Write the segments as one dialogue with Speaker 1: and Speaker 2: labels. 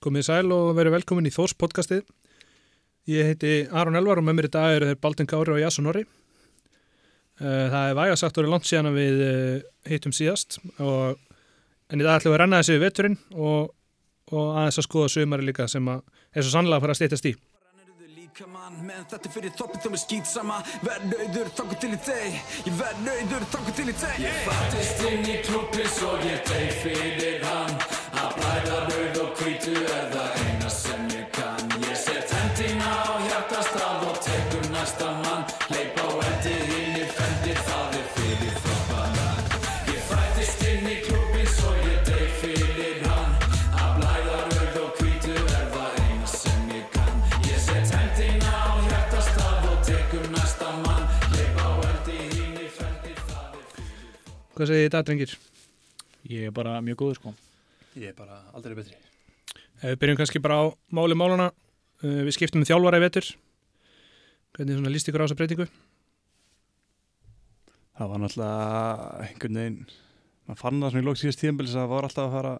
Speaker 1: Komið sæl og verið velkomin í Þós podcastið. Ég heiti Aron Elvar og með mér í dag eru þeir Baldur Kári og Jasson Orri. Eh, Það er væga sagt orðið langt síðan að við eh, hittum síðast og, en í dag ætlum við að renna þessi við veturinn og, og aðeins að skoða sömari líka sem að er svo sannlega að fara að stýttast í.
Speaker 2: Menn þetta fyrir þoppið þá með skýt sama Verð nöyður þangu til í þeg Ég verð nöyður þangu til í þeg Ég fattist inn í klubbi svo ég deyð fyrir hann Að blæða og hvítu er það eina sem ég kann. Ég set hendina á hjartastað og tekur næsta mann. Leip á endi hinn í fendir það er fyrir þoppana Ég fættist inn í klubbi svo ég deyð fyrir hann. Að blæða nöyð og hvítu er það eina sem ég kann. Ég set hendina á hjartastað og tekur næsta mann. Leip á endi hinn í fendir það er
Speaker 1: Hvað segir þetta, drengir?
Speaker 3: Ég er bara mjög góður sko.
Speaker 4: Ég er bara aldrei betri.
Speaker 1: Eh, Við byrjum kannski bara á máli málana. Eh, Við skiptum um þjálfara í vetur. Hvernig líst ykkur á þessa breytingu?
Speaker 4: Það var náttúrulega einhvern veginn, maður fann það svona í lók síðast tíðanbils að það var alltaf að fara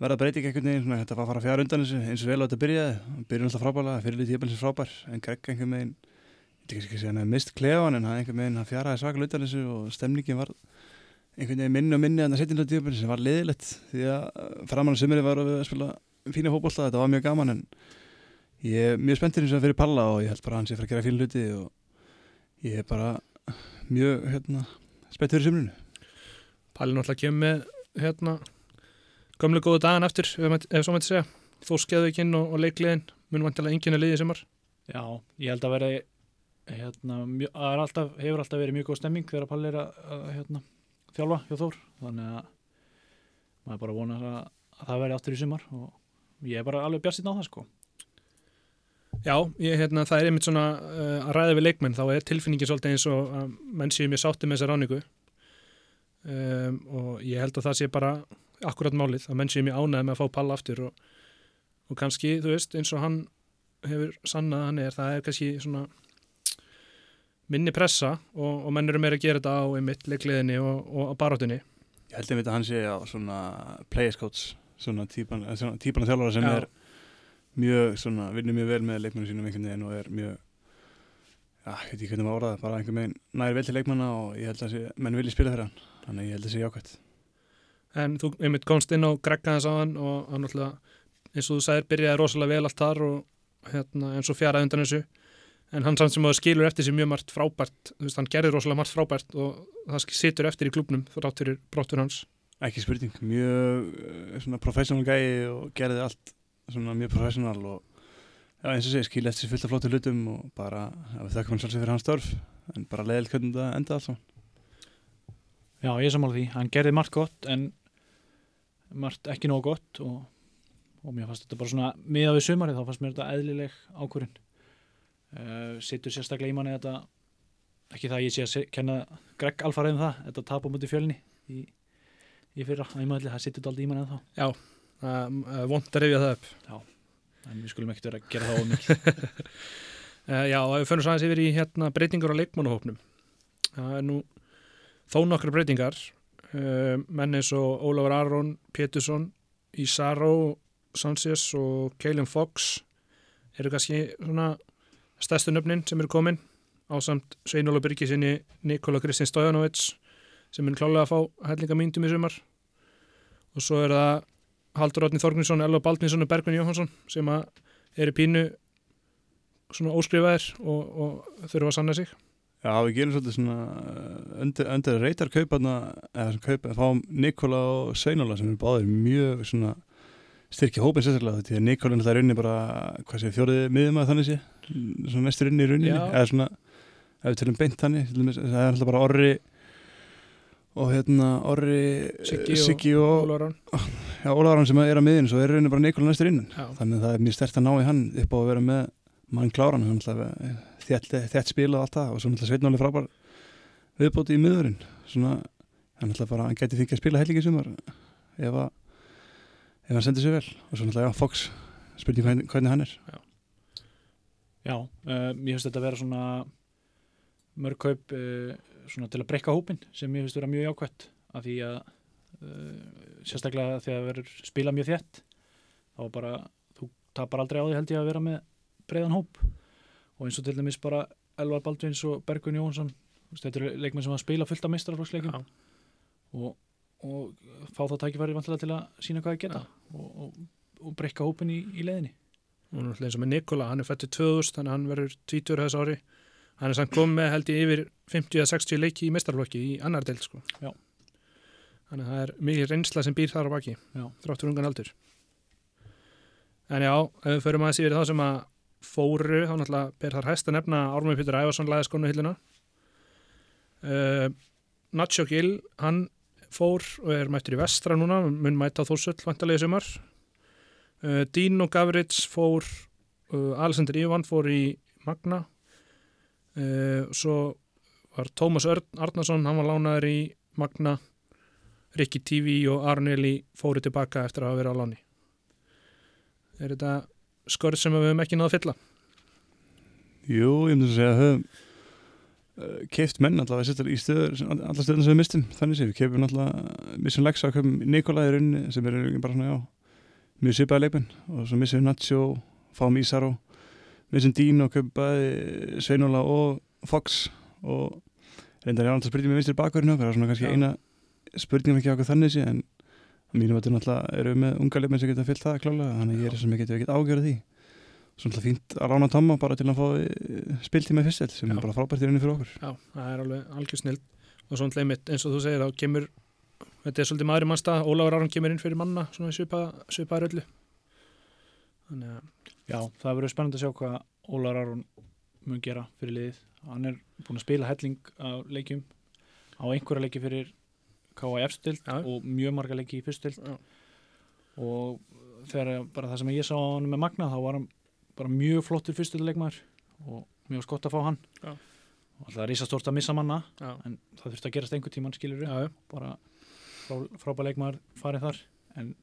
Speaker 4: verða breyting einhvern veginn, þetta var að fara fjár undan þessu eins og vel á þetta byrjaði, byrjun alltaf frábælega, fyrirlið tíðanbilsins frábær, en Greg einhvern veginn, ég veit ekki að segja hann hefði mist klefan en hann einhvern veginn, hann fjaraði svakal undan þessu og stemningin var einhvern veginn minni og minni en það setjum tíðanbilsins sem var liðilegt því að framan á sumri var að spila fína fótbolta, þetta var mjög gaman en ég er mjög spenntur eins og fyrir Palla og ég held bara að hann sé að gera fín hluti og ég er bara mjög hérna, spennt fyrir sumrunu
Speaker 1: Palli náttúrulega kemur með hérna gömlu góðu dagan eftir, ef, ef svo mætti segja. Þó skeðu ekki inn og, og leikliðin mun vantilega enginn að liði í sumar.
Speaker 3: Já, ég held að vera hérna, mjö, að er alltaf, hefur alltaf verið mjög góð stemming þegar Palli er að, hérna, þjálfa hjá Þór þannig að maður bara vonar að, að það veri aftur í sumar og ég er bara alveg bjart síðan á það sko.
Speaker 1: Já, ég, hérna, það er einmitt svona uh, að ræða við leikmenn, þá er tilfinningin svolítið eins og að menn séu mér sátti með þessa ráningu um, og ég held að það sé bara akkurat málið, að menn séu mér ánæði með að fá Palla aftur og, og kannski, þú veist, eins og hann hefur sannað að hann er, það er kannski svona minni pressa og, og menn eru meira að gera þetta á einmitt leikliðinni og, og á barátunni
Speaker 4: Ég held einmitt að hann sé á svona players coach svona típan, af þjálfara sem
Speaker 1: Já.
Speaker 4: er mjög svona, vinnur mjög vel með leikmennu sínum einhvern veginn og er mjög já, ég veit ekki hvernig maður orðað, bara einhvern veginn nær vel til leikmanna og ég held að sé, menn vilji spila fyrir hann. Þannig að ég held að sé jákvæmt
Speaker 1: en þú einmitt komst inn á Gregga þess á hann og hann náttúrulega, eins og þú sagðir, byrjaði rosalega vel allt þar og hérna, en svo fjaraði undan þessu. En hann samt sem að skilur eftir sér mjög margt frábært þú veist, hann gerði rosalega margt frábært og það situr eftir í klubnum brottur hans
Speaker 4: ekki spurning, mjög eh, svona professional gæi og gerði allt svona mjög professional og já, eins og segir, skilja eftir sér fullt af flottu hlutum og bara, við þakkum hann svolítið fyrir hans störf en bara leiðilegt hvernig þetta enda alls
Speaker 3: Já, ég sammála því, hann gerði margt gott en margt ekki nóg gott og, og mér fannst þetta bara svona miða við sumari þá fannst mér þetta eðlileg ákvörðin uh, Sittur sérstaklega í manni þetta ekki það að ég sé að kenna Greg alfarið um það, þetta tap á múti fjölni í, í fyrra, maður það sittur aldrei í manni ennþá.
Speaker 1: Uh, vond að rifja það upp.
Speaker 3: En við skulum ekkert vera að gera það of mikið.
Speaker 1: Uh, já, við fönnum svo aðeins yfir í hérna, breytingar á leikmannahópnum. Það er nú þó nokkra breytingar. Uh, menn eins og Ólafur Aron Pétursson, Isaro Sanchez og Keilin Fox eru kannski svona stærstu nöfnin sem eru komin á samt Sveinóla Byrgisinni Nikola Kristins Stojanovic sem er klálega að fá hellinga myndum í sumar og svo er það Haldur Átni Þorgninsson, Elva Baldvinsson og Bergvin Jóhansson sem eru pínu svona óskrifaðir og, og þurfa að sanna sig.
Speaker 4: Já, við gerum svolítið svona uh, undir, undir reytar kauparna eða kaupa, fáum Nikola og Sveinóla sem er báðir mjög svona styrkja hópin sérstaklega því að Nikola er runni bara, hvað sé, fjórið miðum að þannig sé, svona mestur runni í runni eða svona, ef við tölum beint þannig það er náttúrulega bara Orri og hérna Orri
Speaker 1: Siggi og-
Speaker 4: Siggi og, já, Ólafaran sem er á miðinu svo er runni bara Nikola næstur innan.
Speaker 1: Já.
Speaker 4: þannig að það er mjög stert að ná í hann upp á að vera með mann kláran. Hann þétt, þétt spila og allt það. Og svo náttúrulega Sveitnáli frábær viðbóti í miðurinn. Svona, hann náttúrulega bara, hann gæti fengið að spila hellingi sumar ef að ef hann sendir sér vel. Og svo náttúrulega, já, Fox spurning hvernig, hvernig hann er.
Speaker 3: Já, uh, mér finnst þetta að vera svona mörg kaup uh, svona til að breyka hópin sem mér finnst vera mjög jákvætt af því að uh, sérstaklega þegar verður spila mjög þétt þá bara, þú tapar aldrei á því held ég að vera með breiðan hóp. Og eins og til dæmis bara Elvar Baldvins og Bergun Jónsson þetta eru leikmenn sem að spila fullt af meistaraflokksleikum
Speaker 1: Já.
Speaker 3: og, og fá þá tækifæri vantilega til að sína hvað ég geta og, og, og breyka hópin í, í leiðinni.
Speaker 1: Og eins og með Nikola, hann er fættið 2000 þannig að hann verður 20 þess ári hann er samt komið með held ég yfir 50 eða 60 leiki í mestarflokki í annar deild sko.
Speaker 3: Já.
Speaker 1: þannig að það er mikið reynsla sem býr þar á baki
Speaker 3: Já.
Speaker 1: þráttur ungan aldur en já, ef við förum aðeins yfir þá sem að fóru, þá náttúrulega ber þar hæst að nefna Ármur Pítur Ævarsson laði skonu hilluna uh, Nacho Gill hann fór og er mættur í vestra núna mun mæta á Þórsöll vantarlega í sumar uh, Dino Gavrits fór uh, Alexander Ivan fór í Magna svo var Tómas Arnason hann var lánaður í Magna. Rikki TV og Arneli fóru tilbaka eftir að hafa verið á láni. Er þetta skörð sem við höfum ekki náða að fylla?
Speaker 4: Jú, ég myndi að segja að höfum uh, keift menn allavega sérstaklega í stöður, allar stöðum sem við mistum þannig sé, við keifum allavega missum Lexa, keifum rauninni sem er bara svona, já, mjög svipaði leikmenn. Og svo missum við Nacho, fáum Ísaró missum Dín og keifum bæði Sveinóla og Fox og reyndar ég alveg að spyrja mig vinstir bakverðinu það er svona kannski
Speaker 1: Já.
Speaker 4: eina spurningum ekki okkur þannig en mínum veitur náttúrulega erum við með unga leikmenn sem geta fyllt það klálega, þannig að ég er sem ég geti ekkert ágjörð því Svo náttúrulega fínt að rána Tomma bara til að fá eh, spiltíma í fyrstel sem
Speaker 1: Já.
Speaker 4: er bara frábært í rauninni fyrir okkur.
Speaker 1: Já, það er alveg algjör snill og svona leimitt eins og þú segir þá kemur þetta er svolítið maður í mannstað Ólafur Aron kemur inn fyrir manna svona svipa, svipa að
Speaker 3: Já, það verður spennandi að sjá hvað Ólar Aron mun gera fyrir liðið. Hann er búinn að spila helling á leikjum á einhverja leiki fyrir
Speaker 1: Já.
Speaker 3: og mjög marga leiki í fyrst stild
Speaker 1: Já.
Speaker 3: og þegar bara það sem ég sá á hann með Magna þá var hann bara mjög flottur fyrst leikmaður og mjög skott að fá hann
Speaker 1: Já.
Speaker 3: og það er rísastórt að missa manna
Speaker 1: já,
Speaker 3: en það þurfti að gerast einhver tíman skilur
Speaker 1: já, já,
Speaker 3: bara frá, frábæð leikmaður farið þar en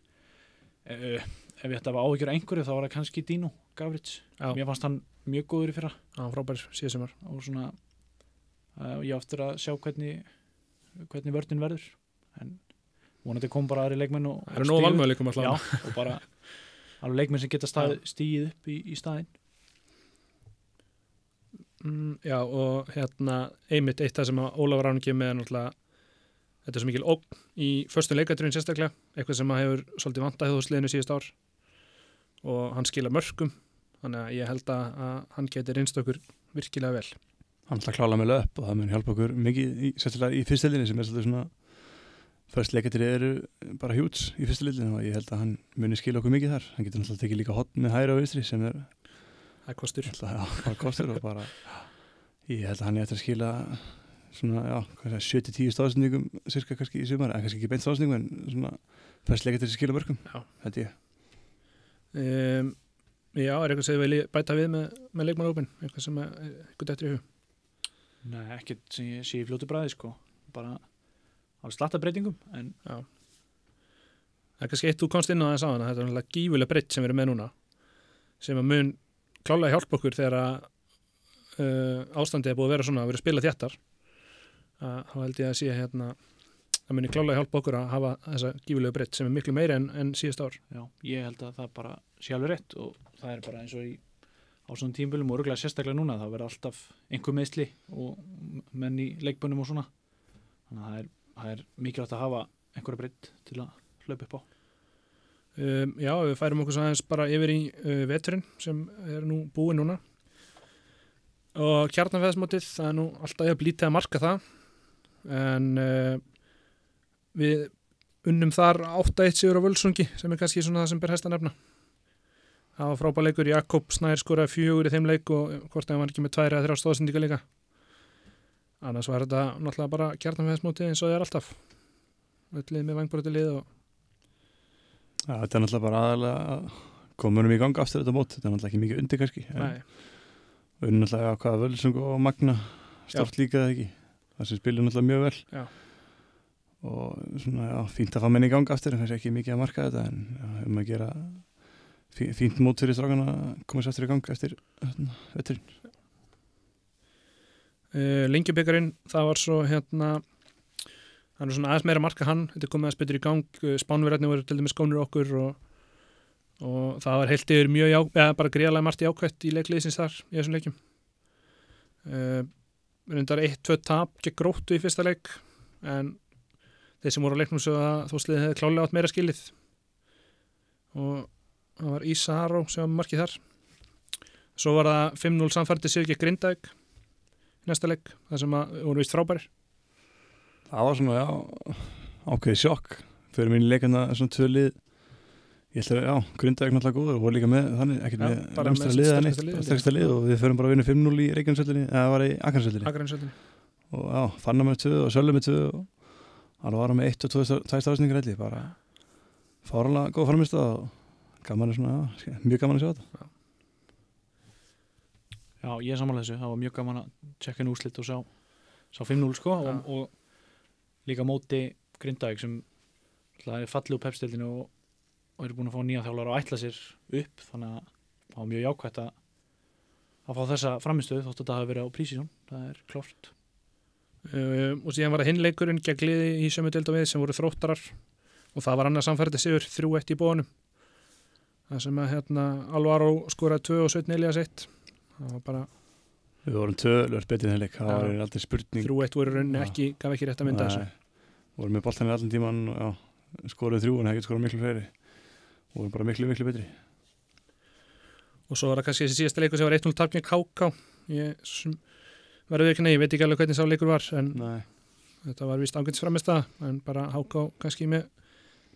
Speaker 3: uh, ef ég ætti að hafa áhyggjur af einhverju þá var það kannski Dino Gavrits mér fannst hann mjög góður í fyrra.
Speaker 1: Já frábær síðan
Speaker 3: og svona uh, ég á eftir að sjá hvernig hvernig vörnin verður. En vonandi kom bara aðri leikmenn og,
Speaker 1: valmöðleikum að
Speaker 3: já, og bara alveg leikmenn sem geta stað, stíð upp í, í staðinn.
Speaker 1: Mm, já og hérna einmitt eitt það sem Aron kemur með er náttúrulega þetta er svo mikil ógn í förstum leikadrun sérstaklega eitthvað sem að hefur svolítið vantað þjóðsliðinu síðust ár. Og hann skila mörgum þannig að ég held að, að hann geti reynst okkur virkilega vel.
Speaker 4: Hann ætla að klála með löp og það mun hjálpa okkur mikið, í, sérstaklega í fyrstilinni sem er svolítið svona Först leikatri eru bara hjúts í fyrstilinni og ég held að hann muni skila okkur mikið þar. Hann getur náttúrulega tekið líka hotn með hæra og vinstri sem er
Speaker 1: það kostur.
Speaker 4: alltaf, já, kostur bara ég held að hann er eftir að skila svona, já, hvað sé, 7-10 stóðsendingum cirka kannski í sumar, en kannski ekki beint stóðsendingum en svona fyrst leikatri sem skila mörgum,
Speaker 1: Já.
Speaker 4: held ég.
Speaker 1: um, já, er eitthvað sem þið vilji bæta við með, með leikmannópin eitthvað sem er eitthvað dættur í hug
Speaker 3: Nei, ekkert sem ég sé í fljótu bræði sko bara alveg slatta breytingum en
Speaker 1: Já. Það er kannski eitt þú komst inn á þess að hana, þetta er náttúrulega gífulega breytt sem við erum með núna sem að mun klálega hjálpa okkur þegar að uh, ástandið er búið að vera svona að vera að spila þjættar þá held ég að sé hérna það muni klálega hjálpa okkur að hafa þessa gífulega breytt sem er miklu meira en, en síðust ár.
Speaker 3: Já, ég held að það bara alveg rétt og það er bara eins og í á svona tímbilum og örgulega sérstaklega núna það verður alltaf einhver meðsli og menn í leikbönnum og svona. Þannig að það er, það er mikilvægt að hafa einhverja breytt til að hlaupa upp á.
Speaker 1: Um, Já, við færum okkur svo aðeins bara yfir í uh, veturinn sem er nú búið núna. Og kjarnanveðsmótið það er nú alltaf ég að blítið að marka það en uh, við unnum þar 8-1 sigur á Völsungi sem er kannski svona það sem ber hæsta nefna. Það var frábæð leikur. Jakob Snær skoraði fjögur í þeim leik og hvort það var ekki með tværi að þrjá stóðsendika líka. Annars var þetta náttúrulega bara kjarnanveðsmótið eins og það er alltaf. Öllið með vangbúrati lið og
Speaker 4: Já, þetta er náttúrulega bara aðalega að koma munum í gang aftur þetta mót, þetta er náttúrulega ekki mikið undir kannski, á hvaða völsung og magna stort líka eða ekki, það sem spilir náttúrulega mjög vel
Speaker 1: Já.
Speaker 4: og svona, já, fínt að fá menn í gang aftur en kannski ekki mikið að marka þetta en já, um að gera fí, fínt mót fyrir strákan að koma sér aftur í gang eftir hérna, veturinn.
Speaker 1: Uh, Lengjubikarinn, það var svo hérna það er svona aðeins meira að marka hann þetta komið aðeins betur í gang uh, spánverðarnir voru til dæmis skónur okkur og, og það var heilt yfir mjög já, eða bara greiðlega margt jákvætt í leikliðsins þar í þessum leikjum uh, reyndar 1-2 tap gegn gróttu í fyrsta leik en þeir sem voru á leiknum svo að þósliðið hefði klálega átt meira skilið. Og það var Ísa Haró sem var markið þar. Svo var það 5-0 samfærdi sig gegn Grindavík næsta leik, það sem voru vist frábæri
Speaker 4: Það var svona, já, ákveðið sjokk fyrir mínu leikana svona tvö lið ég ætla að, já, Grindavík náttúrulega góður og voru líka með þannig, ekkert
Speaker 1: Já,
Speaker 4: með
Speaker 1: bara
Speaker 4: námstra
Speaker 1: með
Speaker 4: lið eða
Speaker 1: sterkasta
Speaker 4: neitt,
Speaker 1: liðið,
Speaker 4: bara sterkasta lið og við förum bara að vinna 5-0 í Reykjanesöllinni eða það var í Akarnsöllinni og já, fannar með tvö og sölum með tvö og hann var með eitt og tvö stafsningar helli, bara fáralega góð framist og gaman er svona, já, mjög gaman að sjá þetta.
Speaker 3: Já, ég er samanlega þessu, það var mjög gaman að tjekka henni úrslit og sá, sá 5-0 sko og, og líka móti Grindavík sem er fallið úr pepstildinu og, og eru búin að fá nýja þjálfar og ætla sér upp þannig að það var mjög jákvætt að að fá þessa framistöðu þótt að það hafi verið á prísísson, það er klárt.
Speaker 1: Uh, og síðan var það hinleikurinn gegn liði í sömu deild og við sem voru þróttarar og það var annað samfærdi sigur 3-1 í bóðanum það sem að hérna Alvaro skoraði 2 og 17 Elias 1 það var bara
Speaker 4: Við vorum tölvöld betið þenni leik, það var aldrei spurning.
Speaker 1: 3-1 voru í rauninni ekki, gaf ekki rétt að mynda þessu.
Speaker 4: Vorum með boltanir allan tíman og já, skoruð þrjú en það getur skorað miklu fleiri og vorum bara miklu, miklu betri.
Speaker 1: Og svo var það kannski þessi síðasta leikur sem var 1-0 tapning KK ég sem- verður ekki nei, ég veit ekki alveg hvernig sá leikur var en
Speaker 4: Nei,
Speaker 1: þetta var vist ágætis framist en bara HK kannski með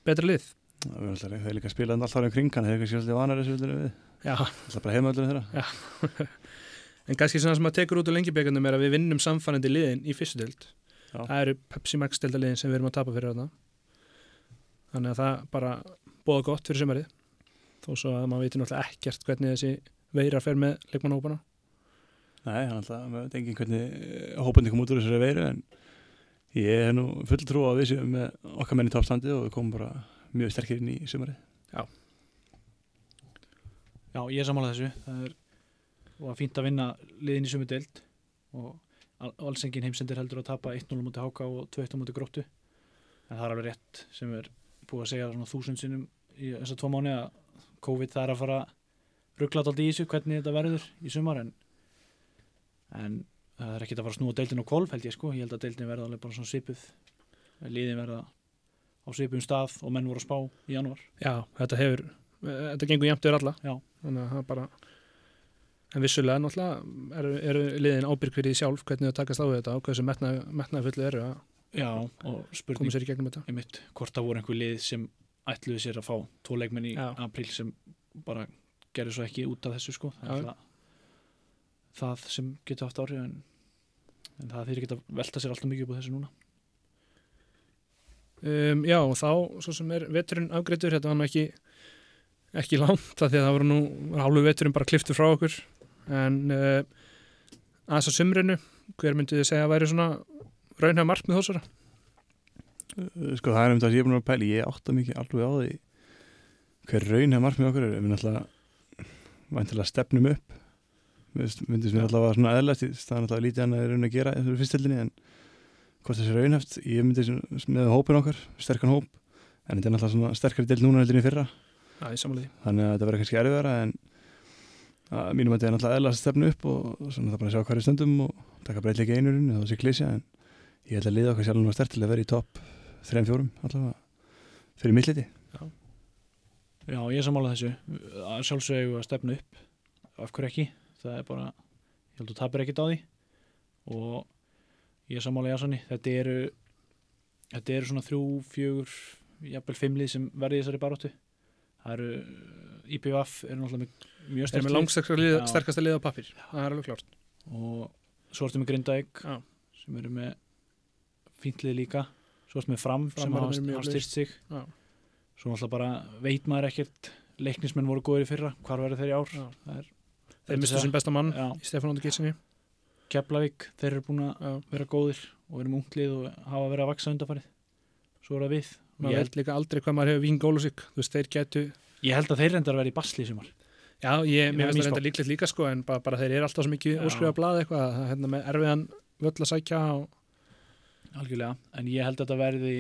Speaker 1: betra lið.
Speaker 4: Það alltaf þeir líka spilaði alltaf ára kring hann, þeir kannski alltaf vanar þessu vildur við.
Speaker 1: Já,
Speaker 4: alltaf bara heima öllu þeirra.
Speaker 1: En kannski svona sem að tekur út úr lengjabekandum er að við vinnum samfannandi liðin í fyrstu dild það eru Pepsi Max dildaliðin sem við erum að tapa fyrir þarna. Þannig að það bara bóða gott fyrir sömarið þó svo að maður veitir náttúrulega ekkert hvernig þessi veira fer með leikmannhópana
Speaker 4: Nei, hann alltaf, maður veit engin hvernig eh, hópandi kom út úr þessari veiru en ég hef nú full trú á að við séum með okkar menn í toppstandi og við komum bara mjög sterkir inn í sumarið.
Speaker 3: Já, ég er samanlega þessu. Það er, var fínt að vinna liðin í sömu deild og al- alls engin heimsendir heldur að tapa 1-0 múti háka og 2-1 múti gróttu. En það er alveg rétt sem er búið að segja þúsund sinnum í þessa tvo mánu að COVID það er að fara rugglat aldrei í þessu hvernig þetta verður í sumar en, en það er ekkert að fara að snúa deildin á kvolf held ég sko, ég held að deildin verða alveg bara svona svipuð. Liðin verða á svipum stað og menn voru að spá í janúar.
Speaker 1: Já, þetta hefur, þetta gengur jæmt yfir alla.
Speaker 3: Já.
Speaker 1: þannig að það bara en vissulega náttúrulega eru, eru liðin ábyrg fyrir því sjálf hvernig þau takast á þetta og hversu metnaði, metnaði fullu eru að
Speaker 3: Já, og spurning
Speaker 1: í þetta.
Speaker 3: Einmitt, hvort það voru einhver lið sem ætluðu sér að fá tvo leikmenn í
Speaker 1: Já.
Speaker 3: apríl sem bara gerðu svo ekki út af þessu sko það, það, sem getur haft áhrif en, en það ekki að velta sér alltaf mikið upp á þessu núna
Speaker 1: um, Já, og þá svo sem er veturinn afgreitur, þetta var nú ekki ekki langt, af því að það voru nú hálfu veturinn bara kliftur frá okkur en uh, aðeins á sumrinu hver myndið þið segja að væri svona raunhæg markmið þósara?
Speaker 4: Uh, Sko það er um það sem ég er búin að pæla ég átta mikið alveg á því hver raun hefur markmið okkur er við náttúrulega væntilega stefnum upp. Við myndist mér alltaf að svona eðlæst það er náttúrulega lítið hann að raun að gera í þessu fyrstildinni en hvort þessi raunheft ég myndi sem- með hópin okkar, sterkan hóp en þetta er náttúrulega svona sterkari del núna heldur en í fyrra.
Speaker 1: Samanlega
Speaker 4: þannig að þetta verður kannski erfiðara en að mínum að þetta er náttúrulega eðlæst stefnu upp og svona það bara að sjá hverju stöndum og taka breytleika einurinn eða sé klísja en ég held að liða okkar sjálf nú að vera í topp 3-4 allavega fyrir mittliti
Speaker 3: Já, ég er sammála þessu. Að sjálfsögðu að stefna upp. Af hverju ekki, það er bara ég held að tapir ekkert á því. Og ég er sammála Jassani þetta eru þetta eru svona þrjú, fjögur jafnvel fimmlið sem verði í þessari baróttu það eru IPVF eru náttúrulega með mjög
Speaker 1: er
Speaker 3: sterkt
Speaker 1: með
Speaker 3: lið.
Speaker 1: langsterkasta lið,
Speaker 3: Já.
Speaker 1: sterkasta lið á pappir það er alveg klárt.
Speaker 3: Og svo ertu með Grindavík
Speaker 1: Já.
Speaker 3: sem eru með fíntlið líka svo ertu með Fram,
Speaker 1: Fram
Speaker 3: sem hafa, styrst sig.
Speaker 1: Já.
Speaker 3: svo náttúrulega bara veit maður ekkert leiknismenn voru góðir í fyrra hvar verður þeir í ár? Er
Speaker 1: þeir mistu sem besta mann
Speaker 3: Já.
Speaker 1: í Stefán Óndi Gitsinni
Speaker 3: Keflavík, þeir eru búin að vera góðir og vera með unglið og hafa verið að vaksa undarfarið svo er það við.
Speaker 1: Maður veit líka aldrei hvað maður hefur vín gólusík þú veist, þeir getu
Speaker 3: ég held að þeir reyndar að vera í basli í sumar.
Speaker 1: Já, ég, mér finnst það
Speaker 3: mín
Speaker 1: reynda líklegt líka sko en bara, bara þeir eru alltaf svo mikið óskrifa blað eitthvað hérna með erfiðan völl að sækja og
Speaker 3: algjörlega, en ég held að þetta verði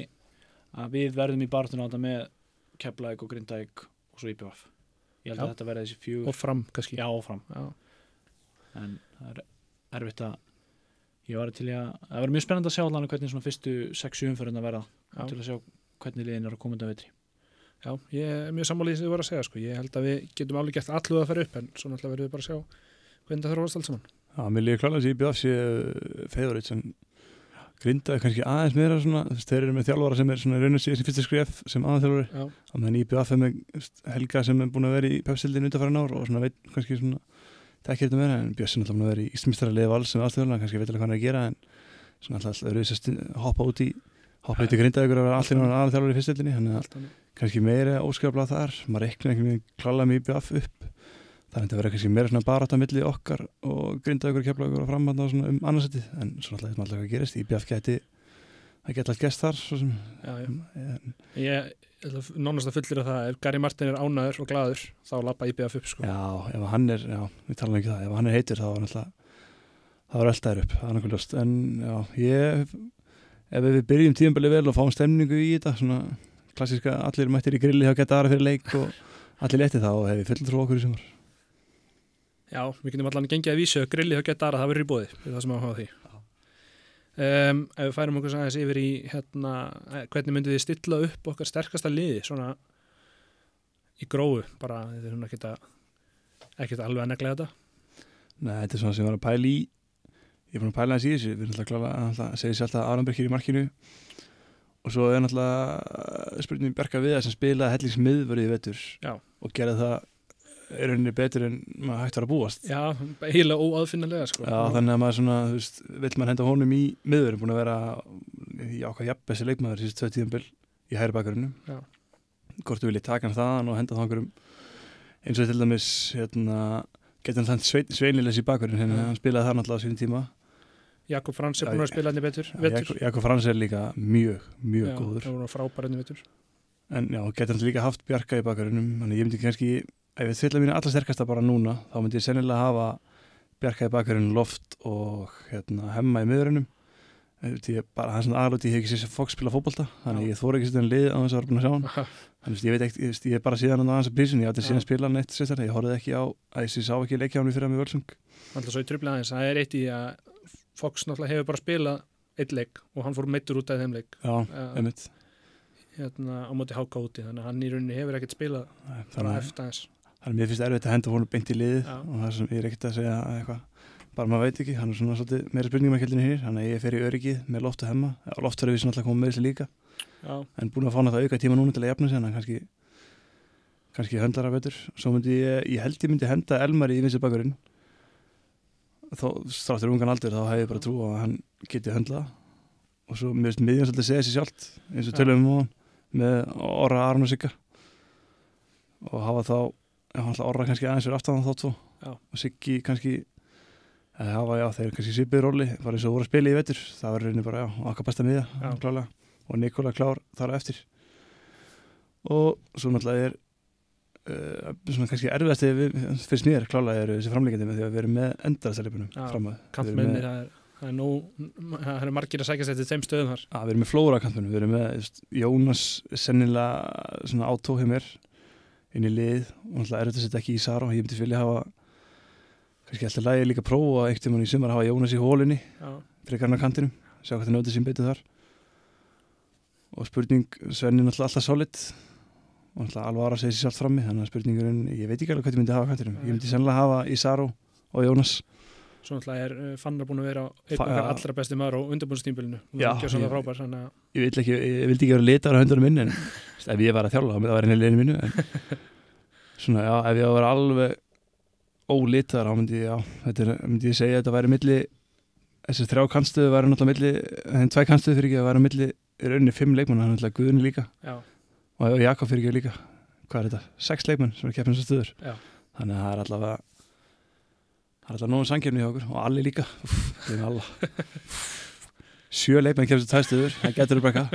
Speaker 3: að við verðum í barðuna á þetta með Keflavík og Grindavík og svo IPVF ég held
Speaker 1: Já.
Speaker 3: að þetta verði þessi fjögur
Speaker 1: og fram kannski
Speaker 3: já, og fram
Speaker 1: Já.
Speaker 3: en það er erfitt að ég var til í að, það verður mjög spennandi að sjá allan hvernig svona fyrstu 6-7 umfyrirna verða
Speaker 1: Já.
Speaker 3: til að sjá hvernig liðin er að koma undan vetri
Speaker 1: Já, ég er mjög sammálið sem þið voru að segja sko. ég held að við getum alveg gert allu að fara upp en svo náttúrulega verðum við bara að sjá hvernig það þróast allt saman
Speaker 4: Já, mér líka klálega þessi IBF sé favorit sem grindaði kannski aðeins meira svona, þú veist, þeir eru með þjálfara sem er svona raunum síðan sem fyrsta skref sem aðþjálfari
Speaker 1: Já,
Speaker 4: og meðan IBF er með Helga sem er búin að vera í pepsildin undanfæra ár og svona veit kannski svona þekkir þetta meira en Björnsson er alltaf búin að vera í Íslamistræðarlega vals sem aðþjálfara, kannski veit alveg hvað hann er að gera en svona alltaf alltaf öðru hoppa út í hoppa út í grindaði ykkur að vera allir aðþjálfari í fyrstildinni, þannig að kannski meira óskaplega þar, maður reiknar einhvern veginn klálega með IBF upp þannig að þetta verður kannski meira svona barátt á milli okkar og grinda ykkur kefla ykkur að framhanna svona um annarsettið, en svona alltaf alltaf hvað gerist. IBF geti, það geti allt gest þar
Speaker 1: Já, já.
Speaker 4: en,
Speaker 1: Ég að nánast að fullir að það ef Gary Martin er ánæður og glaður þá lappa IBF upp sko.
Speaker 4: já, ef hann er já, við tala ekki um það, ef hann er heitur þá er alltaf það var alltaf upp, það er nákvæmlega ljóst. En já, ég ef við byrjum tíðanbili vel og fáum stemningu í þetta svona klassiska, allir mættir í grilli hjá geta aðra fyrir leik og allir letið þá og hefur full trú á okkur í sumar
Speaker 1: Já, við getum allan gengið að vísu að grilli þá geta aðra það verður í bóði við það sem að hafa því. Um, Ef við færum okkur aðeins yfir í hérna, eh, hvernig myndið þið stilla upp okkar sterkasta liði svona í grófu? Bara þetta er svona ekkert að ekkert alveg að negla þetta.
Speaker 4: Nei, þetta er svona sem ég var að pæla í. Ég er búin að pæla þess í þessu. Við erum alltaf klála að segja sér alltaf Aranbergir í markinu. Og svo er náttúrulega spurning Berka við sem spilaði hellingsmiðvörði í vetur
Speaker 1: Já.
Speaker 4: og gerði það er rauninni betur en maður hægt var að búast
Speaker 1: Já, eiginlega óaðfinnilega sko.
Speaker 4: Já, þannig að maður svona, þú veist, vill maður henda honum í miðvörðin, búin að vera í ákvað jafnbessi leikmaður síðust tvö tíðanbill í hægri bakarinnum
Speaker 1: Já.
Speaker 4: hvort þú viljið taka hann þaðan og henda það einhverjum eins og til dæmis hérna, geta hann þann svein, sveinilegs í bakurinn hérna,
Speaker 1: Já.
Speaker 4: hann spilaði það náttúrulega á sínum tíma
Speaker 1: Jakob Frans er
Speaker 4: Já,
Speaker 1: búin að spila hann í betur
Speaker 4: Já. Jakob, Jakob Frans er líka mjög, mjög góður
Speaker 1: hann í vetur
Speaker 4: en já, getur hann líka haft Bjarka í bakarinnum þannig ég myndi kannski, ef ég þvilla mínu allra sterkasta bara núna, þá myndi ég sennilega hafa Bjarka í bakarinnum loft og hérna, hemma í miðurinnum það er svona aðlóti ég hef ekki sér Fox spila fótbolta, þannig
Speaker 1: Já.
Speaker 4: ég þóra ekki sér lið á þess að vera búin að sjá hann. Þannig að ég veit ekki, ég, ég er bara síðan á hans að prísun ég átti síðan að spila hann eitt sérstar ég horfði ekki á, að ég sá ekki leikja hann fyrir að með völsung.
Speaker 1: Alltaf svo í trubla aðeins, það er eitt í að Fox náttúrulega hefur bara spilað eitt leik og hann fór meittur út af þeim leik.
Speaker 4: Já,
Speaker 1: uh, hérna á móti háka úti þannig að hann í rauninni hefur ekkert spilað
Speaker 4: þannig að að mér finnst erfitt að henda honum beint í liðið
Speaker 1: Já.
Speaker 4: og það sem ég er ekkert að segja eitthvað. Bara maður veit ekki, hann er svona svolítið meira spurningum að kjöldinu hér, þannig að ég fer í öryggið með loft og hemma, og loft fyrir við sem alltaf komum með þessi líka.
Speaker 1: Já,
Speaker 4: en búin að fá það auka tíma núna til að jafna sig þannig að kannski kannski höndlara betur. Svo myndi ég, ég held ég myndi henda Elmar í vinsi bakurinn þó stráttur ungan aldur þá hef ég bara trú að hann geti höndla og svo að og um hann og hafa þá hann ætla Orra kannski aðeins fyrir aftan þá tvo
Speaker 1: Já.
Speaker 4: og Siggi kannski eða hafa já, þeir kannski svipið róli bara eins og voru að spila í vetur. Það var rauninni bara, okkar besta miða
Speaker 1: Já.
Speaker 4: klálega og Nikola klár þar á eftir. Og svo náttúrulega er uh, svona kannski erfiðast fyrst mér klálega eru þessi framleikandi með því að við erum með endarastælipunum fram að
Speaker 1: kantmennir, það er, það er nú það er margir að sækjast eftir þeim stöðum þar.
Speaker 4: Að við erum með flóra kantmennum, við erum með veist, Jónas sennilega svona átó hjá mér inn í lið. Og náttúrulega er þetta setja ekki í Sara ég myndi vilja hafa kannski alltaf lægi líka að prófa eitt um hann í sumar að hafa Jónas í hólinni fyrir garna kantinum, sjá hvað það njótið sín betur þar. Og spurning Svenni náttúrulega alltaf solid. Og náttúrulega alvara segir sér sjálft frammi þannig að spurningurinn, ég veit ekki alveg hvað ég myndi hafa kantinum. Ég myndi sennilega hafa Isaro og Jónas
Speaker 1: svo náttúrulega er uh, Fannar búin að vera einn okkar allra besti maður á undirbúinnstímbilinu
Speaker 4: Já,
Speaker 1: og það
Speaker 4: ég-
Speaker 1: frábær að
Speaker 4: ég, vil ekki, vildi ekki vera litar á höndunum minn en ef ég var að þjálfa þá myndi það vera henni leginu mínu en svona já, ef ég var að vera alveg ólitar þá myndi já, þetta er, myndi ég segja að þetta væri milli þessar þrjá kannstöðu væri náttúrulega milli þeim tvæ kannstöðu fyrir ekki að væri milli í rauninni fimm leikmann, hann er náttúrulega Guðni líka.
Speaker 1: Já,
Speaker 4: og Jakob fyrir ekki líka. Hvað er þetta, sex leikmenn sem er keppin sem stöður
Speaker 1: Já.
Speaker 4: þannig að það er allavega það er allavega nógu sangefni hjá okkur og allir líka. Sjö leikmenn keppin sem tvær stöður það getur upp eitthvað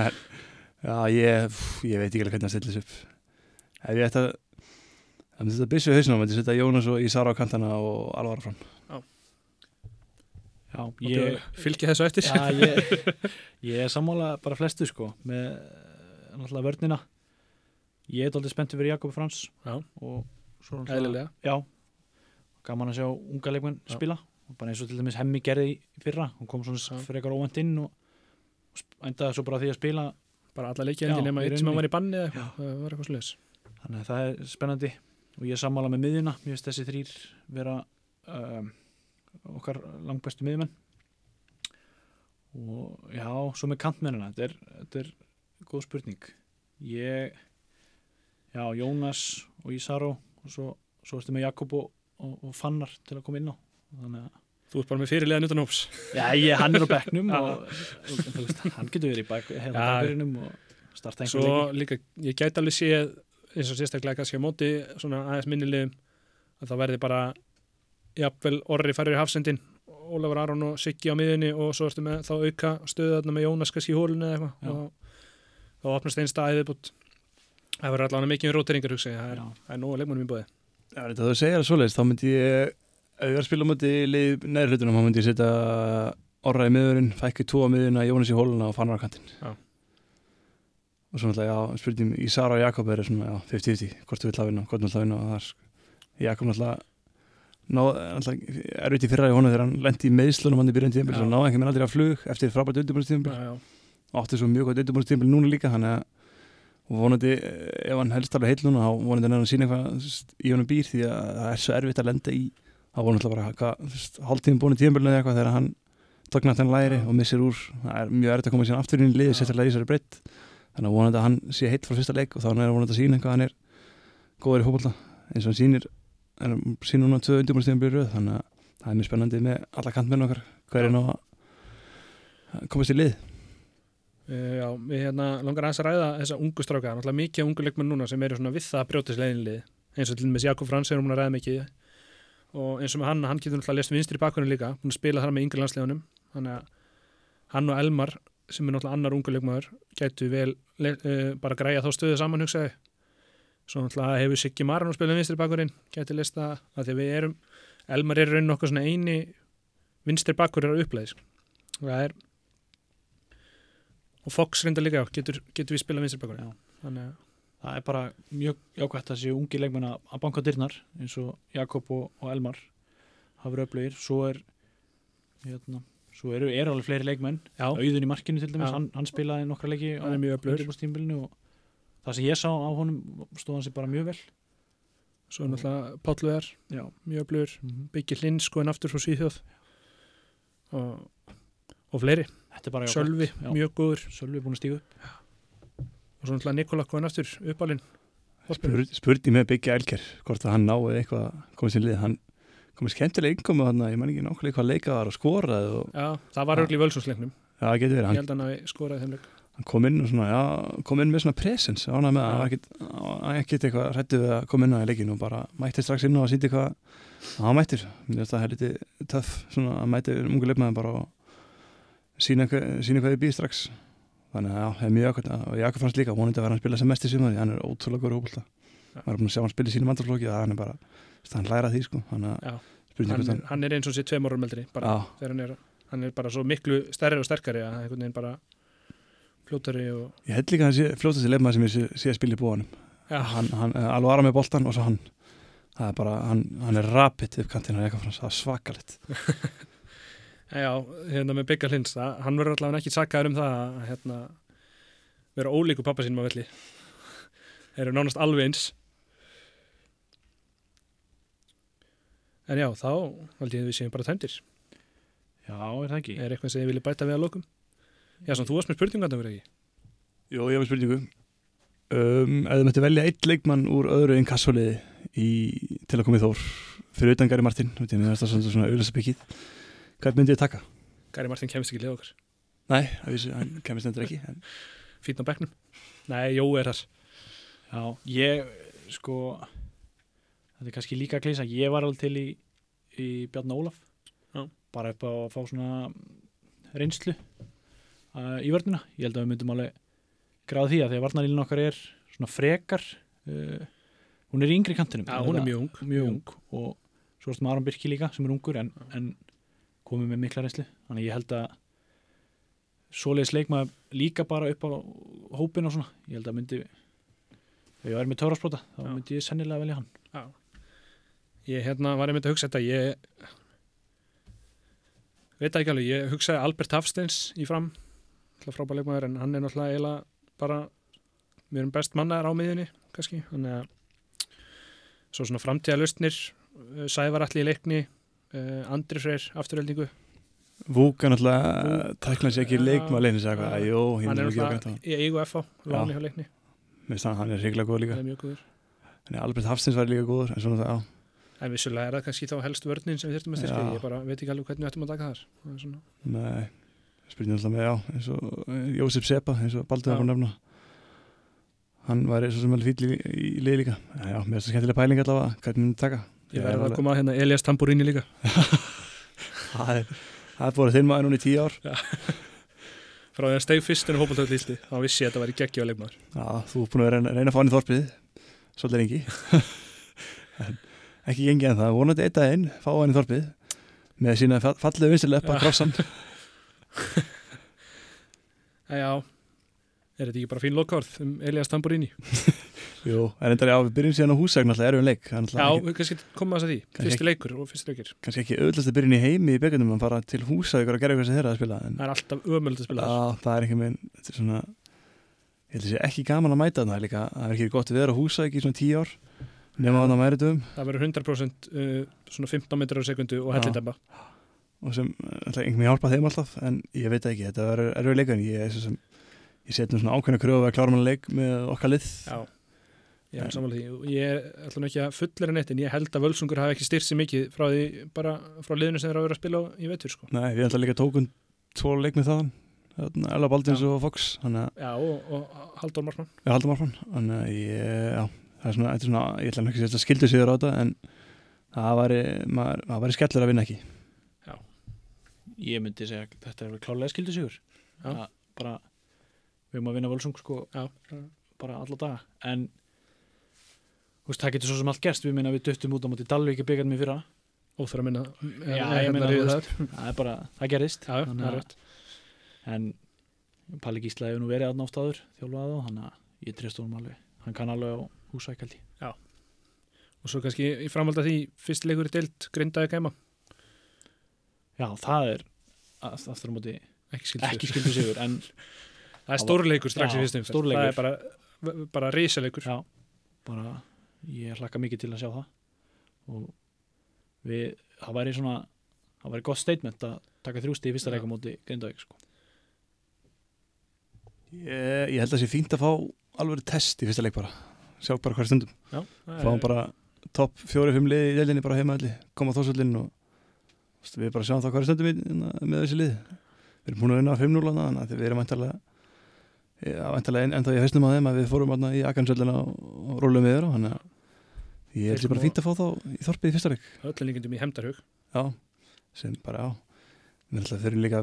Speaker 4: En, já, ég, ég veit ekki alveg hvernig það stillis upp. Ef ég ætti að ef ég þetta byssu hausnum, myndi ég setja Jónas og Ísara á kantana og alvara fram
Speaker 3: Já,
Speaker 1: ég
Speaker 3: ég,
Speaker 1: fylgja þessu eftir.
Speaker 3: Já, ég, ég er sammála bara flestu sko með eh, náttúrulega vörnina. Ég er aldrei spenntið fyrir Jakob Frans
Speaker 1: Já.
Speaker 3: og svo náttúrulega-
Speaker 1: eðlilega.
Speaker 3: Já, gaman að sjá unga leikmenn spila. Bara eins og til dæmis hemmi gerði fyrra hún kom svona frekar óvænt inn og endaði svo bara því að spila
Speaker 1: bara alla leikið
Speaker 3: Já,
Speaker 1: endi nema eitt sem hann var í banni eða eitthvað, var eitthvað sluðis
Speaker 3: þannig að það er spennandi og ég sammála með miðjuna. Mér finnst þessi þrýr vera um, okkar langbestu miðjumenn. Og já, svo með kantmennina þetta er, þetta er góð spurning. Ég já, Jónas og Ísaró og svo, svo ertu með Jakob og, og, og Fannar til að koma inn á. Þannig að
Speaker 1: þú ert bara með fyrirlega utan hóps.
Speaker 3: Já, ég, hann er á bekknum
Speaker 1: Já.
Speaker 3: og, og veist, hann getur verið í bak, hérna
Speaker 1: Já.
Speaker 3: bakverðinum og starta einhver
Speaker 1: svo
Speaker 3: leiki.
Speaker 1: líka, ég gæti alveg séð eins og sérstaklega kannski á móti svona aðeins minnilegum að það verði bara jafnvel orri færir í hafsendin Ólafur Aron og Siggi á miðunni og svo ertu með þá auka stöðu þarna með Jónas kannski í hólunni eða eitthvað. Og þá opnast einn staðið bútt það verður allavega mikið um róteringar hugsa ég, það er, er nógu leikmannum í bóði
Speaker 4: Já, þetta þú segir það svoleiðis, þá myndi ég ef ég var að spila á móti lið neður hlutunum þá myndi ég setja orra í miðurinn fækki tvo á miðuna, Jónas í hóluna og fannar á kantinn
Speaker 1: Já.
Speaker 4: og svo náttúrulega, já, spurning í Sara og Jakob er svona, já, 50-50, hvort þú vill að vinna hvort þú vill að vinna og það er Jakob náttúrulega ná, náttúrulega erfitt í fyrra í honum þegar hann lendi í meðslunum hann í byrjun tíðanbíl,
Speaker 1: Já.
Speaker 4: svo náði ekki með aldrei að flug eftir frábært og átti svo mjög gott undirbúrstíðanbíl núna líka þannig að og vonandi, eh, ef hann helst alveg heill núna þá vonandi nefnir að sína eitthvað í honum býr því að það er svo erfitt að lenda í þá voru náttúrulega bara hvað, hálftíðin búin í tíðanbílinu eða eitthvað þegar hann tóknar þann læri og missir úr. Það er mjög erfitt að koma síðan aftur í liði sérstaklega í þessari breytt þannig að vonandi að hann sé heitt frá fyrsta leik og þá er vonandi að sína eitthvað hann er góður í fótbolta eins og hann sýnir hann sýnir núna tvö undirbúrstíðanbíl röð þannig að það
Speaker 1: já, við hérna langar aðeins að ræða þessa ungu stráka, náttúrulega mikið ungu leikmenn núna sem eru svona við það að brjóta leiðinlið. Eins og til dæmis Jakob Frans erum hún að ræða mikið. Og eins og með hann, hann getur náttúrulega lest vinstri bakkunni líka, að spila þar með yngri landslegunum þannig að hann og Elmar sem er náttúrulega annar ungu leikmaður gætu vel uh, bara græja þá stöðu saman hugsaði svo náttúrulega hefur Siggi Maran að spila vinstri bakkurinn gæti lesta að því við erum Elmar er raun nokkuð svona eini vinstri bakkur er að uppleiðis það er og Fox reyndar líka getur, getur við spila
Speaker 3: Já.
Speaker 1: þannig að
Speaker 3: það er bara mjög jákvæmt að séu ungi leikmenn að banka dyrnar eins og Jakob og, og Elmar hafa verið öflugir. Svo er hérna, svo eru er alveg fleiri leikmenn.
Speaker 1: Já,
Speaker 3: auðun í markinu til dæmis, hann, hann spilaði nokkra leiki á
Speaker 1: hann er mjög öflugur.
Speaker 3: undirbúrstímbilinu og það sem ég sá á honum stóð hann sér bara mjög vel.
Speaker 1: Svo er náttúrulega Pállvegar
Speaker 3: já,
Speaker 1: mjög öflugur.
Speaker 3: Mhm.
Speaker 1: Byggir Lind skoðin aftur frá Svíþjóð. Og, og fleiri.
Speaker 3: Þetta er bara jákvæmt.
Speaker 1: Sölvi,
Speaker 3: Já.
Speaker 1: mjög góður.
Speaker 3: Sölvi er búin að stígu upp.
Speaker 1: Og svo náttúrulega Nikola skoðin aftur uppalinn.
Speaker 4: Spurði, spurði með Byggja Elker hvort að hann náði eitthvað að koma sér lið. Hann komið skemmtilega innkomu hann ég man ekki nákvæmlega hvað leika var og skoraði og
Speaker 1: já, það var
Speaker 4: Já.
Speaker 1: örgli völsumsleiknum
Speaker 4: já, það getur verið,
Speaker 1: ég
Speaker 4: hann,
Speaker 1: held að hann skoraði þeim leik.
Speaker 4: hann kom inn og svona, já, kom inn með svona presens ánað með
Speaker 1: Já.
Speaker 4: hann ekkit eitthvað hrættu við að koma inn á í leikinu og bara mætti strax inn og síndi hvað að hann mættir, það helviti töff svona að mætti ungu leifmaður bara og sína, sína hvað þið býð strax. Þannig að já, það er mjög ákvæmt og Jakob fannst líka, vonandi að vera að spila sem mest í sumari hann er ótrúlega góður hópulta maður er búin að sjá hann spila í sínum andarflóki hann er bara, hann læra því sko. Hann
Speaker 1: hann, hann er eins og sér tveim árum eldri hann er, hann er bara svo miklu stærri og sterkari að einhvern veginn bara fljótari og
Speaker 4: ég held líka að hann sé fljótast í leifmaður sem ég sé, sé að spila í búanum
Speaker 1: já,
Speaker 4: hann, hann eh, alveg aðra með boltan og svo hann. Það er bara, hann, hann er rapid upp kantinn á Jakob Frans, það er svakalegt
Speaker 1: já, hérna með Byggja það, hann verður allavega ekki sakkaður um það að hérna, vera ólíku pappa sínum á velli. Þeir eru nánast alveg eins. En já, þá held ég að við séum bara tæmdir
Speaker 3: já, er það ekki?
Speaker 1: Er eitthvað sem ég vilja bæta við að lokum? Já, svona þú varst með spurningan ekki?
Speaker 4: Jó, ég hef með spurningu. Um, Ef þið mætti velja eitt leikmann úr öðru en kassoliði í, til að koma í Þór fyrir utan Gary Martin, það svona, svona auðvitað Hvað myndið þið taka?
Speaker 1: Gary Martin kemist ekki leið okkar.
Speaker 4: Nei, vissi, hann kemist endur ekki en,
Speaker 1: fítn á bekknum. Nei, Jó er þar.
Speaker 3: Já, ég sko þetta er kannski líka að klísa ég var alveg til í, í Bjarni Ólaf.
Speaker 1: Já.
Speaker 3: bara upp á að fá svona reynslu uh, í vörnina. Ég held að við myndum alveg gráða því að því að varnarlílun okkar er svona frekar uh, hún er í yngri kantinum.
Speaker 1: Já, hún er mjög ung.
Speaker 3: mjög ung. Og svo erstum Aron Birki líka sem er ungur en, en komið með mikla reynslu. Þannig ég held að svoleiðis leikmaður líka bara upp á hópin og svona. Ég held að myndi ef ég væri með törfarsprota þá
Speaker 1: Já.
Speaker 3: myndi ég sennilega velja hann.
Speaker 1: Ég hérna var einmitt að hugsa þetta, ég veit ekki alveg, ég hugsaði Albert Hafsteins í fram, frábæð leikmaður en hann er náttúrulega eiginlega bara, við erum best mannaðar á miðjunni, kannski, þannig að svo svona framtíða lustnir, Sævar allir í leikni, uh, Andri Freyr, afturheldingu,
Speaker 4: Vúk er náttúrulega tækla sér ekki jú, ég
Speaker 1: hann er
Speaker 4: er
Speaker 1: náttúrulega í eigu FH, láni hjá leikni,
Speaker 4: finnst hann, er reyngilega góð líka.
Speaker 1: Er
Speaker 4: Albert Hafstins var líka góður en svona það, já,
Speaker 1: En vissulega er það kannski þá helst vörnin sem við þurftum að styrkja, ég bara veit ekki alveg hvernig við ættum að taka þar. Er
Speaker 4: nei spurning alltaf með, já, eins og eh, Jósef Sepa, eins og Baldur var að nefna. Hann var svo sem vel fýll í, í lið líka. Já, mér finnst það skemmtilega pæling allavega, hvernig myndi taka
Speaker 1: ég verði að
Speaker 4: alveg.
Speaker 1: koma að hérna Elias Tamburini líka.
Speaker 4: Það er, er búin þinn maður núna í tíu ár.
Speaker 1: Frá því að steg fyrst en hópaltöð lísti þá vissi ég að þetta væri geggjöð leikmaður.
Speaker 4: Já, þú er búin að reyna, reyna að fá hann í þorpið. Svolítið lengi. En Ekki gengi en það, vonandi eitt að einn Fá hann í þorpið Með sína fall- fallegu vinstileppa krossan
Speaker 1: Já, er þetta ekki bara fín lokárð um Elias Tamburini?
Speaker 4: Jú, en endar já, við byrjum síðan á húsæk Náttúrulega erum við leik. Það er
Speaker 1: Já, við kannski þess að því.
Speaker 4: Kannski
Speaker 1: Fyrsti leikur og fyrsti leikir.
Speaker 4: kannski ekki auðvitað að byrjun í heimi í byggandum að fara til húsæk og gera eitthvað sem þeirra að spila en
Speaker 1: Það er alltaf ömöld að spila
Speaker 4: Já, það er ekki minn Þetta er svona Ég held að sé ekki gaman að mæta það líka Það er ekki gott að vera á húsæk í svona tíu ár þannig að mæri dögum
Speaker 1: Það verður 100% uh, svona 15 metrar á sekundu og
Speaker 4: Já.
Speaker 1: hellindemba
Speaker 4: og sem ætla einhvern veginn hjálpa alltaf ég veit það ekki, þetta verður erfið leikur en ég, er svo sem, ég set nú svona ákveðna kröfu að klára mann leik með okkar lið.
Speaker 1: Já, er sammála því. Ég er alltaf nú ekki að fullera neitt en ég held að Völsungur hafi ekki styrt sér mikið frá því bara frá liðinu sem þeir hafa verið að spila á í vetur sko.
Speaker 4: Nei, við ætla líka tókum tvo leik með þaðan Þarna, Ella Baldins
Speaker 1: Já.
Speaker 4: og Fox þannig að
Speaker 1: Já, og, og Halldór Marsmann
Speaker 4: við haldum áfram þannig að ég, já, það er svona, er svona ég ætla nú ekki að setja skildu sigur á þetta en það væri, maður, það væri skellur að vinna ekki.
Speaker 3: Ég myndi segja að þetta er vel klálega skildu sigur.
Speaker 1: Já.
Speaker 3: Það bara við erum að vinna völsung sko
Speaker 1: Já,
Speaker 3: bara alla daga. En veist, það getur svo sem allt gerst. Við minna við döttum út á móti Dalvík í byggarnum í fyrra.
Speaker 1: Óþur að minna.
Speaker 3: Já,
Speaker 1: hérna
Speaker 3: ég
Speaker 1: rífið
Speaker 3: þú
Speaker 1: þar.
Speaker 3: það er bara, það gerist.
Speaker 1: Já, já, það er rétt
Speaker 3: en Palli Gísla hefur nú verið aðna oft áður þjálfað á, þannig að ég treyst honum alveg. Hann kann alveg á húsækaldi
Speaker 1: Og svo kannski í framhald að því fyrsti leikur í deild grindaði gæma
Speaker 3: já, það er aftur á móti
Speaker 1: Ekki skildu
Speaker 3: sigur. en
Speaker 1: Það er stórleikur strax
Speaker 3: Já,
Speaker 1: í fyrstum. Það er bara, bara risaleikur
Speaker 3: já, bara ég hlakka mikið til að sjá það og við, það væri svona það væri gott statement að taka þrjústi í fyrsta
Speaker 1: Já.
Speaker 3: leika móti Grindavík sko.
Speaker 4: ég, ég held að það sé fínt að fá alveg test í fyrsta leik bara sjá bara hver stundum
Speaker 1: Já,
Speaker 4: fáum bara topp fjóri-fimm lið í delinni bara heima allir, koma á þósvöldin og við bara sjáum það hvað er stundum í, hérna, með þessi lið við erum búin að vinna á 5-0 hana, þannig að við erum vantarlega vantarlega ennþá í hausnum á þeim að við fórum hana, í Akansvöldina og, og rólum við þeirra þannig að ég
Speaker 1: Þeir
Speaker 4: ég bara fínt að fá þá í þorpið í fyrsta leik
Speaker 1: öllum líkendum í hemdarhug
Speaker 4: já, sem bara við ætla fyrir líka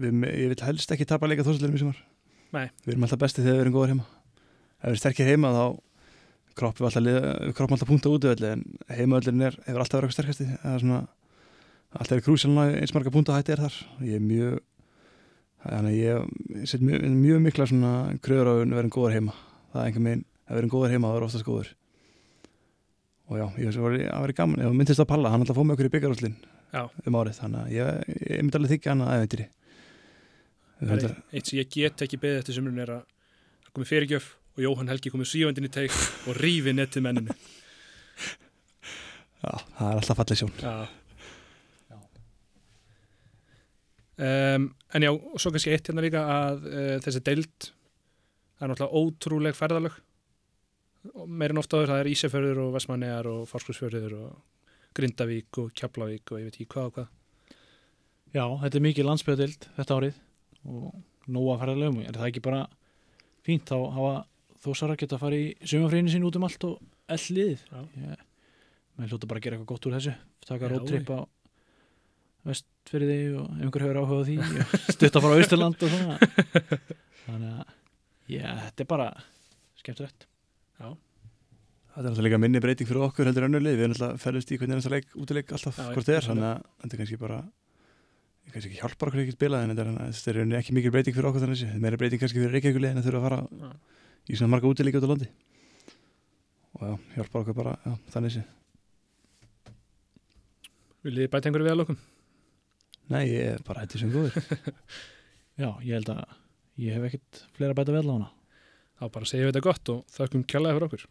Speaker 4: við, ég vil helst ekki tapa leika þósvöldinum í sumar.
Speaker 1: Nei.
Speaker 4: við erum alltaf besti þegar við erum góður heima. Ef við erum sterkir heima þá kroppum alltaf, punta út en heimaöllin er, hefur alltaf verið eitthvað sterkasti. Það er svona, alltaf er krúsalna eins marga punta hætti er þar. Ég er mjög þannig að ég, set mjög, mjög mikla svona kröður á að vera góður heima. Það er einhver megin, að vera góður heima það er oftast góður. Og já, ég var, að vera gaman, ég myndist að palla hann alltaf fóð með okkur í byggarúslin
Speaker 1: Já.
Speaker 4: um árið, þannig að ég, ég myndi alveg þykja hann að
Speaker 1: Það er eitt sem ég get ekki beðið eftir sumrun er að það komi fyrirgjöf og Jóhann Helgi komið svífandinn í teik og rífi nettið menninu.
Speaker 4: Já, það er alltaf fallið sjón.
Speaker 1: Já. Um, en já, og svo kannski eitt hérna líka að uh, þessi deild það er náttúrulega ótrúleg ferðalög. En ofta áður það er Ísafjörður og Vestmannegar og Farskursfjörður og Grindavík og Keflavík og ég veit ekki hvað og hvað.
Speaker 3: Já, þetta er mikið landsbyggadild þetta árið og nóga ferðarlegum, er það ekki bara fínt þá hafa þósara geta að fara í sumafríðinu sín út um allt og ell liðið?
Speaker 1: Já.
Speaker 3: menn hljóta bara að gera eitthvað gott úr þessu. Taka róttripp á vestfyrirði og ef einhver hefur áhuga á því og stutta fara á Austurland og svona. Þannig að já, þetta er bara skemmtilegt.
Speaker 4: Það er alltaf líka minni breyting fyrir okkur heldur önnulegi, við erum alltaf ferðist í hvernig ennast leik, útileik alltaf
Speaker 1: Já,
Speaker 4: hvort þið er, þannig að þetta er kannski bara kannski ekki hjálpar okkur ekki spila en þetta er, þetta er rauninni ekki mikil breyting fyrir okkur þannig að meira breyting kannski fyrir Reykjavíkulegin að þurfa að fara
Speaker 1: Já.
Speaker 4: í svona marga útileiki út á landi. Og já, hjálpar okkur bara já, þannig sé
Speaker 1: Viljið þið bæta einhverju við að lokum?
Speaker 4: Nei, ég er bara hætti sem góður.
Speaker 3: Já, ég held að ég hef ekkert fleira að bæta vel á hana
Speaker 1: Þá bara segjum við þetta gott og þökkum kjallaði fyrir okkur